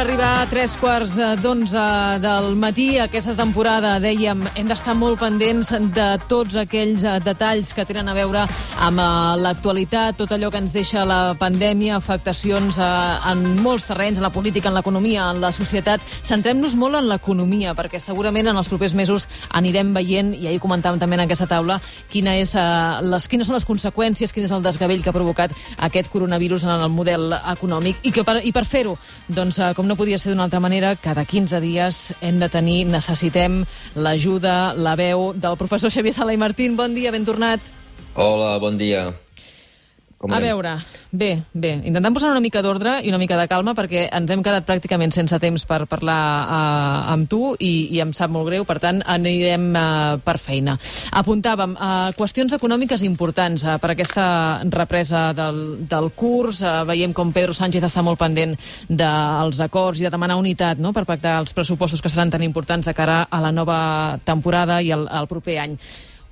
arribar a tres quarts d'onze del matí. Aquesta temporada, dèiem, hem d'estar molt pendents de tots aquells eh, detalls que tenen a veure amb eh, l'actualitat, tot allò que ens deixa la pandèmia, afectacions eh, en molts terrenys, en la política, en l'economia, en la societat. Centrem-nos molt en l'economia, perquè segurament en els propers mesos anirem veient, i ahir comentàvem també en aquesta taula, quina és, les, quines són les conseqüències, quin és el desgavell que ha provocat aquest coronavirus en el model econòmic. I, que per, i per fer-ho, doncs, com no podia ser d'una altra manera, cada 15 dies hem de tenir, necessitem l'ajuda, la veu del professor Xavier Sala i Martín. Bon dia, ben tornat. Hola, bon dia. Com a anem? veure, bé, bé. Intentant posar una mica d'ordre i una mica de calma perquè ens hem quedat pràcticament sense temps per parlar uh, amb tu i, i em sap molt greu, per tant anirem uh, per feina. Apuntàvem uh, qüestions econòmiques importants uh, per aquesta represa del, del curs. Uh, veiem com Pedro Sánchez està molt pendent dels acords i de demanar unitat no?, per pactar els pressupostos que seran tan importants de cara a la nova temporada i al, al proper any.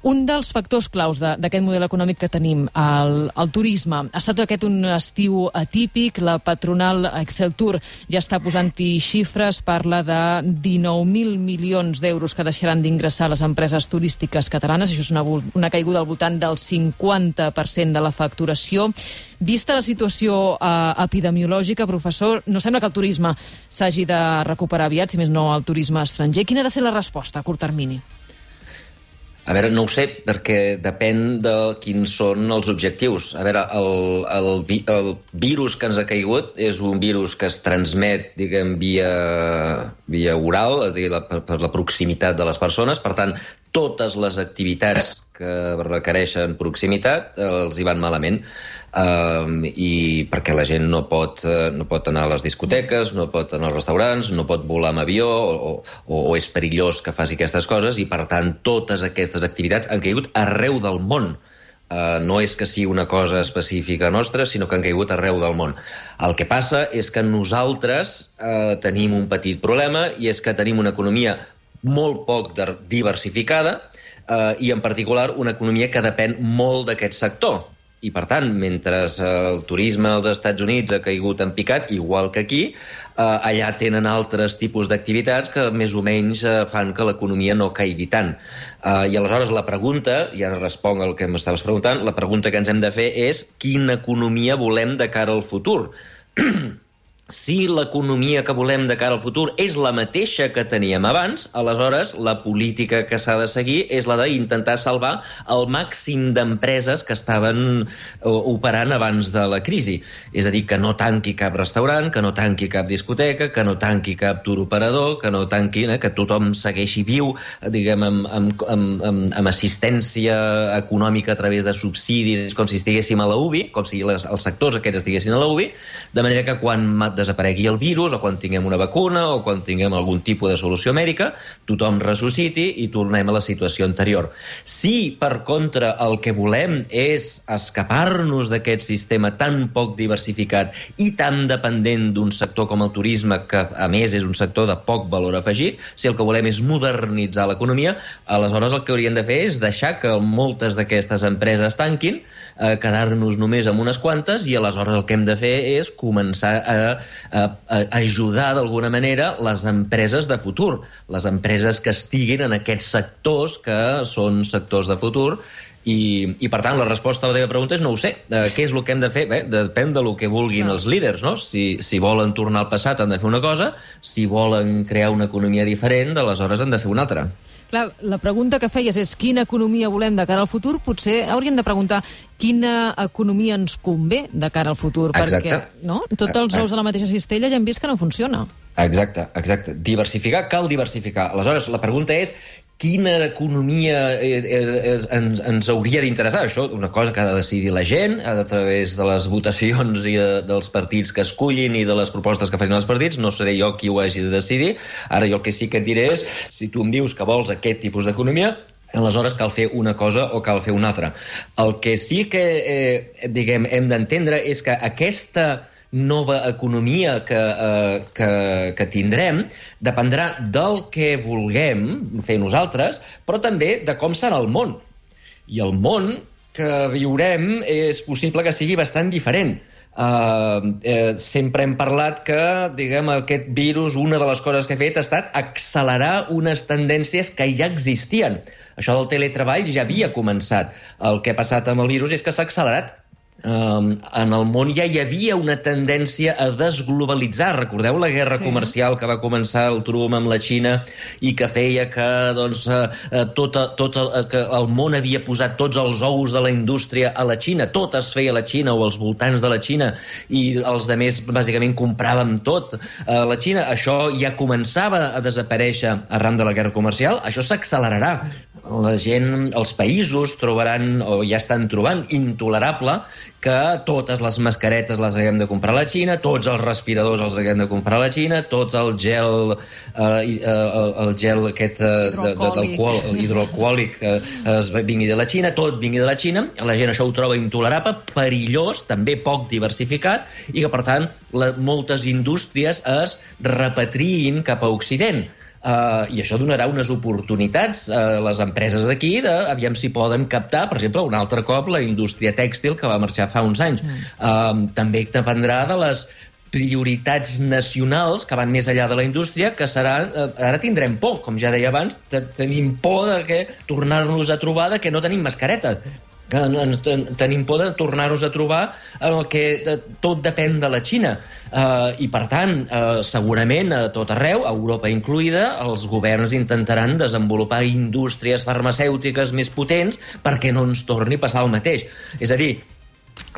Un dels factors claus d'aquest model econòmic que tenim, el, el turisme, ha estat aquest un estiu atípic. La patronal Excel Tour ja està posant-hi xifres, parla de 19.000 milions d'euros que deixaran d'ingressar les empreses turístiques catalanes. Això és una, una caiguda al voltant del 50% de la facturació. Vista la situació eh, epidemiològica, professor, no sembla que el turisme s'hagi de recuperar aviat, si més no el turisme estranger. Quina ha de ser la resposta a curt termini? A veure, no ho sé, perquè depèn de quins són els objectius. A veure, el, el, el virus que ens ha caigut és un virus que es transmet, diguem, via, via oral, és a dir, la, per, per la proximitat de les persones. Per tant, totes les activitats que requereixen proximitat eh, els hi van malament um, i perquè la gent no pot, uh, no pot anar a les discoteques, no pot anar als restaurants, no pot volar amb avió o, o, o és perillós que faci aquestes coses i per tant totes aquestes activitats han caigut arreu del món. Uh, no és que sigui una cosa específica nostra, sinó que han caigut arreu del món. El que passa és que nosaltres uh, tenim un petit problema i és que tenim una economia molt poc diversificada eh, i, en particular, una economia que depèn molt d'aquest sector. I, per tant, mentre el turisme als Estats Units ha caigut en picat, igual que aquí, eh, allà tenen altres tipus d'activitats que més o menys eh, fan que l'economia no caigui tant. Eh, I aleshores la pregunta, i ara responc al que m'estaves preguntant, la pregunta que ens hem de fer és quina economia volem de cara al futur. si l'economia que volem de cara al futur és la mateixa que teníem abans, aleshores la política que s'ha de seguir és la d'intentar salvar el màxim d'empreses que estaven eh, operant abans de la crisi. És a dir, que no tanqui cap restaurant, que no tanqui cap discoteca, que no tanqui cap tour operador, que no tanqui, eh, que tothom segueixi viu, diguem, amb, amb, amb, amb, amb assistència econòmica a través de subsidis, com si estiguéssim a la UBI, com si les, els sectors aquests estiguessin a la UBI, de manera que quan desaparegui el virus o quan tinguem una vacuna o quan tinguem algun tipus de solució mèdica, tothom ressusciti i tornem a la situació anterior. Si, per contra, el que volem és escapar-nos d'aquest sistema tan poc diversificat i tan dependent d'un sector com el turisme, que a més és un sector de poc valor afegit, si el que volem és modernitzar l'economia, aleshores el que hauríem de fer és deixar que moltes d'aquestes empreses tanquin, eh, quedar-nos només amb unes quantes i aleshores el que hem de fer és començar a a, a ajudar d'alguna manera les empreses de futur, les empreses que estiguin en aquests sectors que són sectors de futur i, i per tant, la resposta a la teva pregunta és no ho sé. Eh, què és el que hem de fer? Bé, depèn del que vulguin no. els líders, no? Si, si volen tornar al passat han de fer una cosa, si volen crear una economia diferent, aleshores han de fer una altra. Clar, la pregunta que feies és quina economia volem de cara al futur. Potser hauríem de preguntar quina economia ens convé de cara al futur. Exacte. Perquè no? tots els ous a la mateixa cistella ja hem vist que no funciona. Exacte, exacte. Diversificar, cal diversificar. Aleshores, la pregunta és quina economia és, és, ens, ens hauria d'interessar. Això una cosa que ha de decidir la gent a través de les votacions i de, dels partits que escullin i de les propostes que facin els partits. No seré jo qui ho hagi de decidir. Ara jo el que sí que et diré és, si tu em dius que vols aquest tipus d'economia, aleshores cal fer una cosa o cal fer una altra. El que sí que, eh, diguem, hem d'entendre és que aquesta nova economia que, eh, que, que tindrem dependrà del que vulguem fer nosaltres, però també de com serà el món. I el món que viurem és possible que sigui bastant diferent. Uh, eh, sempre hem parlat que, diguem, aquest virus, una de les coses que ha fet ha estat accelerar unes tendències que ja existien. Això del teletreball ja havia començat. El que ha passat amb el virus és que s'ha accelerat Um, en el món ja hi havia una tendència a desglobalitzar. Recordeu la guerra sí. comercial que va començar el Trump amb la Xina i que feia que, doncs, uh, tot, tot el, que el món havia posat tots els ous de la indústria a la Xina, tot es feia a la Xina o als voltants de la Xina i els de més bàsicament compràvem tot a la Xina. Això ja començava a desaparèixer arran de la guerra comercial. Això s'accelerarà. La gent, els països trobaran, o ja estan trobant, intolerable que totes les mascaretes les haguem de comprar a la Xina, tots els respiradors els haguem de comprar a la Xina, tots el gel, eh, eh, el gel aquest eh, d'alcohol hidroalcohòlic eh, es vingui de la Xina, tot vingui de la Xina, la gent això ho troba intolerable, perillós, també poc diversificat, i que, per tant, la, moltes indústries es repatriïn cap a Occident. Uh, I això donarà unes oportunitats a les empreses d'aquí de aviam si poden captar, per exemple, un altre cop la indústria tèxtil que va marxar fa uns anys. Mm. Uh, també dependrà de les prioritats nacionals que van més enllà de la indústria, que serà... Eh, ara tindrem por, com ja deia abans, tenim por de que tornar-nos a trobar de que no tenim mascareta tenim por de tornar-nos a trobar en el que tot depèn de la Xina. Uh, I, per tant, uh, segurament a tot arreu, a Europa incluïda, els governs intentaran desenvolupar indústries farmacèutiques més potents perquè no ens torni a passar el mateix. És a dir,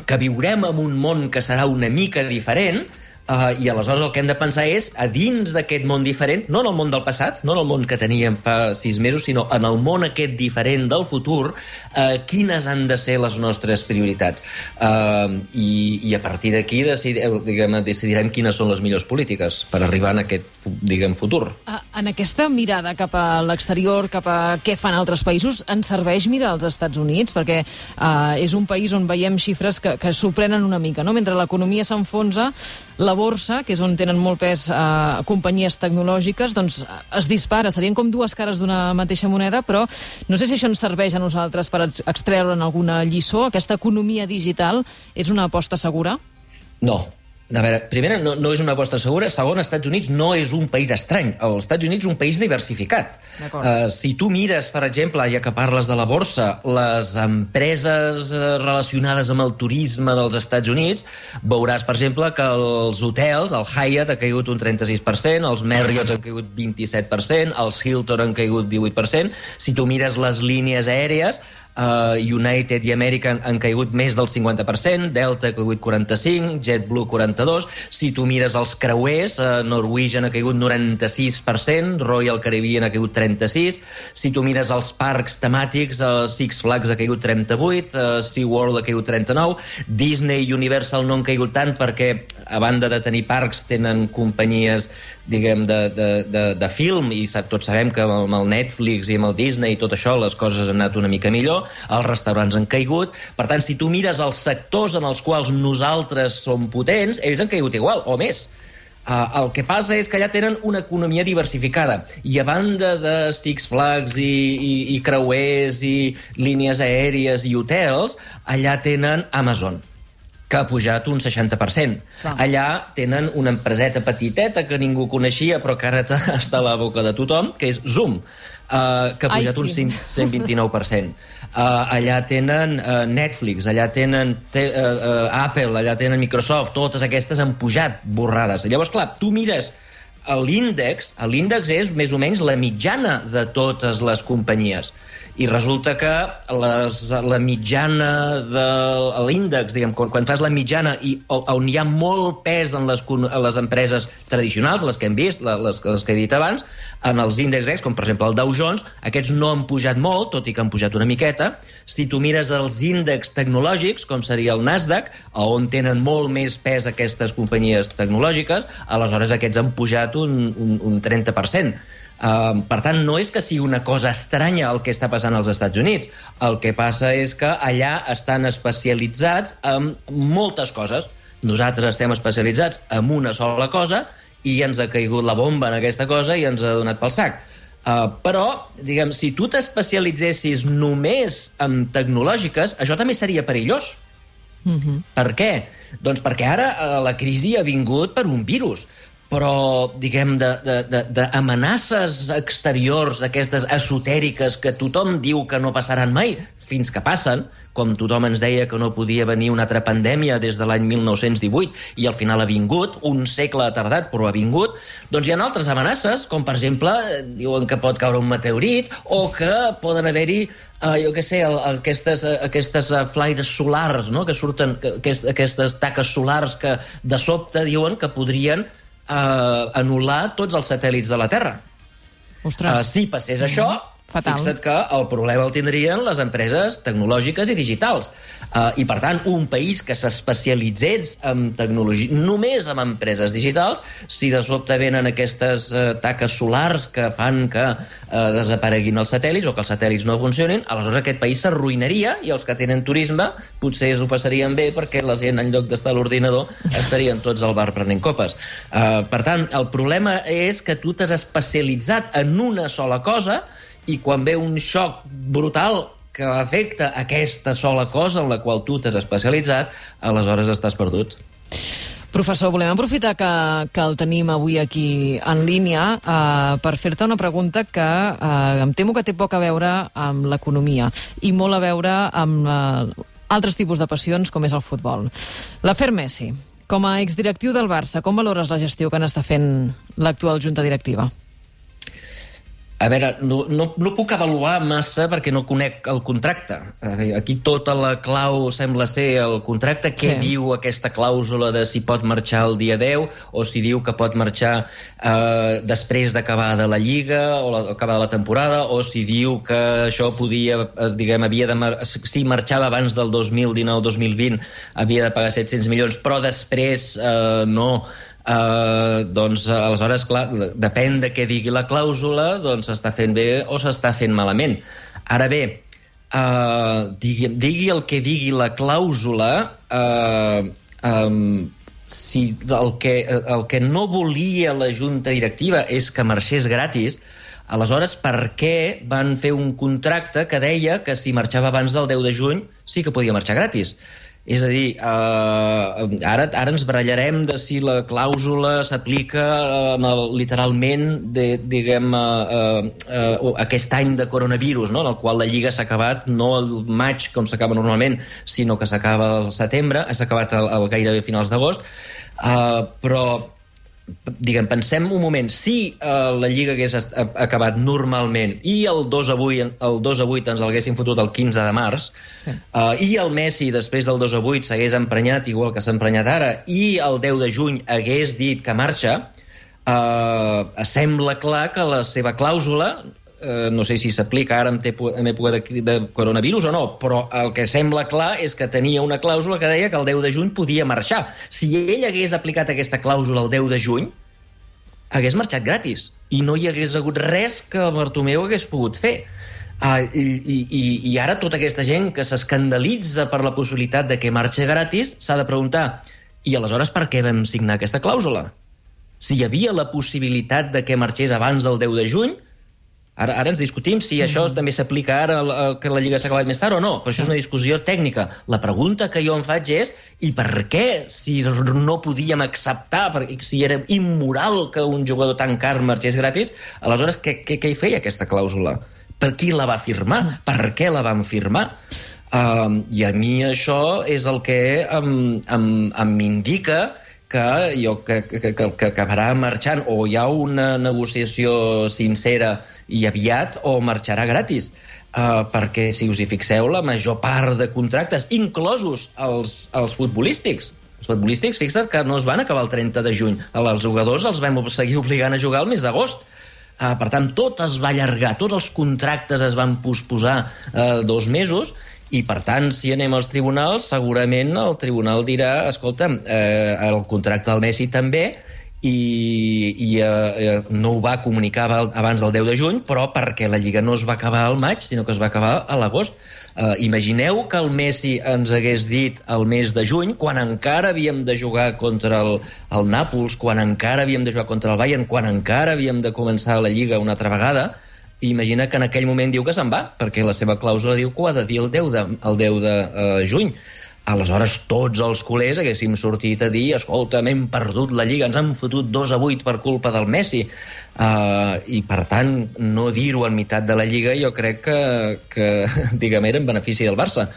que viurem en un món que serà una mica diferent, Uh, I aleshores el que hem de pensar és, a dins d'aquest món diferent, no en el món del passat, no en el món que teníem fa sis mesos, sinó en el món aquest diferent del futur, uh, quines han de ser les nostres prioritats. Uh, i, I a partir d'aquí decidirem, decidirem quines són les millors polítiques per arribar en aquest diguem, futur. Uh, en aquesta mirada cap a l'exterior, cap a què fan altres països, ens serveix mirar als Estats Units? Perquè uh, és un país on veiem xifres que, que sorprenen una mica. No? Mentre l'economia s'enfonsa, la borsa, que és on tenen molt pes eh, companyies tecnològiques, doncs es dispara. Serien com dues cares d'una mateixa moneda, però no sé si això ens serveix a nosaltres per extreure'n alguna lliçó. Aquesta economia digital és una aposta segura? No, a veure, primera, no, no és una aposta segura. Segon, Estats Units no és un país estrany. Els Estats Units és un país diversificat. Uh, si tu mires, per exemple, ja que parles de la borsa, les empreses uh, relacionades amb el turisme dels Estats Units, veuràs, per exemple, que els hotels, el Hyatt ha caigut un 36%, els Marriott han caigut 27%, els Hilton han caigut 18%. Si tu mires les línies aèries, uh, United i American han caigut més del 50%, Delta ha caigut 45%, JetBlue 42%, si tu mires els creuers, uh, Norwegian ha caigut 96%, Royal Caribbean ha caigut 36%, si tu mires els parcs temàtics, uh, Six Flags ha caigut 38%, uh, SeaWorld ha caigut 39%, Disney i Universal no han caigut tant perquè, a banda de tenir parcs, tenen companyies diguem, de, de, de, de film i tots sabem que amb el Netflix i amb el Disney i tot això les coses han anat una mica millor els restaurants han caigut. Per tant, si tu mires els sectors en els quals nosaltres som potents, ells han caigut igual, o més. Uh, el que passa és que allà tenen una economia diversificada i a banda de Six Flags i, i, i creuers i línies aèries i hotels, allà tenen Amazon que ha pujat un 60%. Clar. Allà tenen una empreseta petiteta que ningú coneixia però que ara està a la boca de tothom, que és Zoom, uh, que ha pujat Ai, sí. un 129%. Uh, allà tenen uh, Netflix, allà tenen te, uh, uh, Apple, allà tenen Microsoft, totes aquestes han pujat borrades. Llavors, clar, tu mires l'índex, l'índex és més o menys la mitjana de totes les companyies i resulta que les, la mitjana de l'índex, diguem, quan, quan fas la mitjana i on hi ha molt pes en les, en les empreses tradicionals, les que hem vist, les, les que he dit abans, en els índexs, com per exemple el Dow Jones, aquests no han pujat molt, tot i que han pujat una miqueta. Si tu mires els índexs tecnològics, com seria el Nasdaq, on tenen molt més pes aquestes companyies tecnològiques, aleshores aquests han pujat un, un, un 30%. Uh, per tant, no és que sigui una cosa estranya el que està passant als Estats Units. El que passa és que allà estan especialitzats en moltes coses. Nosaltres estem especialitzats en una sola cosa i ens ha caigut la bomba en aquesta cosa i ens ha donat pel sac. Uh, però, diguem, si tu t'especialitzessis només en tecnològiques, això també seria perillós Uh -huh. Per què? Doncs perquè ara eh, la crisi ha vingut per un virus però, diguem, d'amenaces exteriors, aquestes esotèriques que tothom diu que no passaran mai, fins que passen, com tothom ens deia que no podia venir una altra pandèmia des de l'any 1918 i al final ha vingut, un segle ha tardat però ha vingut, doncs hi ha altres amenaces, com per exemple, diuen que pot caure un meteorit o que poden haver-hi uh, jo què sé, el, aquestes, aquestes uh, flaires solars, no?, que surten, que, aquestes taques solars que de sobte diuen que podrien eh, anul·lar tots els satèl·lits de la Terra. Ostres. Uh, si passés això, Fatal. Fixa't que el problema el tindrien les empreses tecnològiques i digitals. Uh, I, per tant, un país que s'especialitzés en tecnologia, només en empreses digitals, si de sobte venen aquestes uh, taques solars que fan que uh, desapareguin els satèl·lits o que els satèl·lits no funcionin, aleshores aquest país s'arruïnaria i els que tenen turisme potser s'ho passarien bé perquè la gent, en lloc d'estar a l'ordinador, estarien tots al bar prenent copes. Uh, per tant, el problema és que tu t'has especialitzat en una sola cosa i quan ve un xoc brutal que afecta aquesta sola cosa en la qual tu t'has especialitzat, aleshores estàs perdut. Professor, volem aprofitar que, que el tenim avui aquí en línia uh, per fer-te una pregunta que uh, em temo que té poc a veure amb l'economia i molt a veure amb uh, altres tipus de passions com és el futbol. L'afer Messi, com a exdirectiu del Barça, com valores la gestió que n'està fent l'actual junta directiva? A veure, no, no, no puc avaluar massa perquè no conec el contracte. Aquí tota la clau sembla ser el contracte. Què sí. diu aquesta clàusula de si pot marxar el dia 10 o si diu que pot marxar eh, després d'acabar de la Lliga o acabar de la temporada o si diu que això podia, eh, diguem, havia de mar si marxava abans del 2019-2020 havia de pagar 700 milions, però després eh, no Uh, doncs aleshores, clar, depèn de què digui la clàusula, doncs s'està fent bé o s'està fent malament. Ara bé, uh, digui, digui el que digui la clàusula, uh, um, si el que, el que no volia la junta directiva és que marxés gratis, aleshores per què van fer un contracte que deia que si marxava abans del 10 de juny sí que podia marxar gratis? És a dir, eh, ara, ara ens barallarem de si la clàusula s'aplica eh, literalment de, diguem, eh, eh, eh, aquest any de coronavirus, no? en el qual la Lliga s'ha acabat no el maig, com s'acaba normalment, sinó que s'acaba el setembre, s'ha acabat el, el gairebé finals d'agost, eh, però diguem, pensem un moment, si uh, la Lliga hagués acabat normalment i el 2 a 8, el 2 a 8 ens l'haguessin fotut el 15 de març sí. uh, i el Messi després del 2 a 8 s'hagués emprenyat igual que s'ha emprenyat ara i el 10 de juny hagués dit que marxa uh, sembla clar que la seva clàusula eh, no sé si s'aplica ara amb, amb època de, de coronavirus o no, però el que sembla clar és que tenia una clàusula que deia que el 10 de juny podia marxar. Si ell hagués aplicat aquesta clàusula el 10 de juny, hagués marxat gratis i no hi hagués hagut res que el Bartomeu hagués pogut fer. Uh, i, i, I ara tota aquesta gent que s'escandalitza per la possibilitat de que marxi gratis s'ha de preguntar i aleshores per què vam signar aquesta clàusula? Si hi havia la possibilitat de que marxés abans del 10 de juny, Ara, ara ens discutim si mm. això també s'aplica ara que la Lliga s'ha acabat més tard o no, però això és una discussió tècnica. La pregunta que jo em faig és i per què, si no podíem acceptar, si era immoral que un jugador tan car marxés gratis, aleshores què, què, què hi feia aquesta clàusula? Per qui la va firmar? Mm. Per què la van firmar? Um, I a mi això és el que em, em, em indica que, jo, que, que, que, que acabarà marxant o hi ha una negociació sincera i aviat o marxarà gratis. Uh, perquè, si us hi fixeu, la major part de contractes, inclosos els, els futbolístics, els futbolístics, fixa't que no es van acabar el 30 de juny. Els jugadors els vam seguir obligant a jugar el mes d'agost. Uh, per tant, tot es va allargar, tots els contractes es van posposar uh, dos mesos i, per tant, si anem als tribunals, segurament el tribunal dirà, escolta, eh, el contracte del Messi també, i, i eh, no ho va comunicar abans del 10 de juny, però perquè la Lliga no es va acabar al maig, sinó que es va acabar a l'agost. Eh, imagineu que el Messi ens hagués dit el mes de juny, quan encara havíem de jugar contra el, el Nàpols, quan encara havíem de jugar contra el Bayern, quan encara havíem de començar la Lliga una altra vegada, i imagina que en aquell moment diu que se'n va, perquè la seva clàusula diu que ho ha de dir el 10 de, el 10 de uh, juny. aleshores tots els culers haguéssim sortit a dir escolta, hem perdut la Lliga, ens han fotut 2 a 8 per culpa del Messi uh, i per tant no dir-ho en meitat de la Lliga jo crec que, que diguem, era en benefici del Barça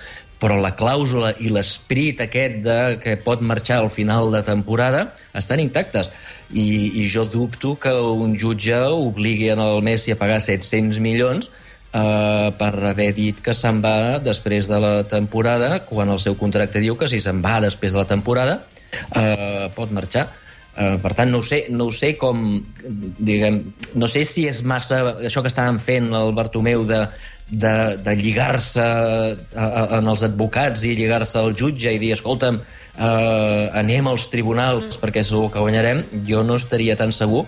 però la clàusula i l'esprit aquest de que pot marxar al final de temporada estan intactes i, i jo dubto que un jutge obligui en el Messi a pagar 700 milions eh, per haver dit que se'n va després de la temporada, quan el seu contracte diu que si se'n va després de la temporada eh, pot marxar. Uh, per tant, no ho, sé, no ho sé com, diguem, no sé si és massa això que estaven fent el Bartomeu de, de, de lligar-se en els advocats i lligar-se al jutge i dir, escolta'm, uh, anem als tribunals perquè segur que guanyarem, jo no estaria tan segur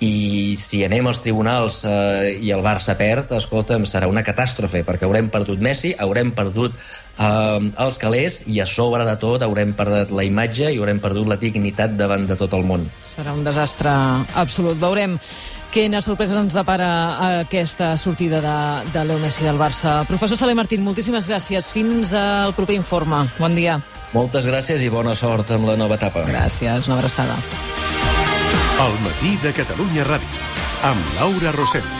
i si anem als tribunals eh, i el Barça perd, escolta'm, serà una catàstrofe, perquè haurem perdut Messi, haurem perdut eh, els calés i a sobre de tot haurem perdut la imatge i haurem perdut la dignitat davant de tot el món. Serà un desastre absolut. Veurem quines sorpreses ens depara aquesta sortida de, de Leo Messi del Barça. Professor Saler Martín, moltíssimes gràcies. Fins al proper informe. Bon dia. Moltes gràcies i bona sort amb la nova etapa. Gràcies, una abraçada. El matí de Catalunya Ràdio, amb Laura Rosell.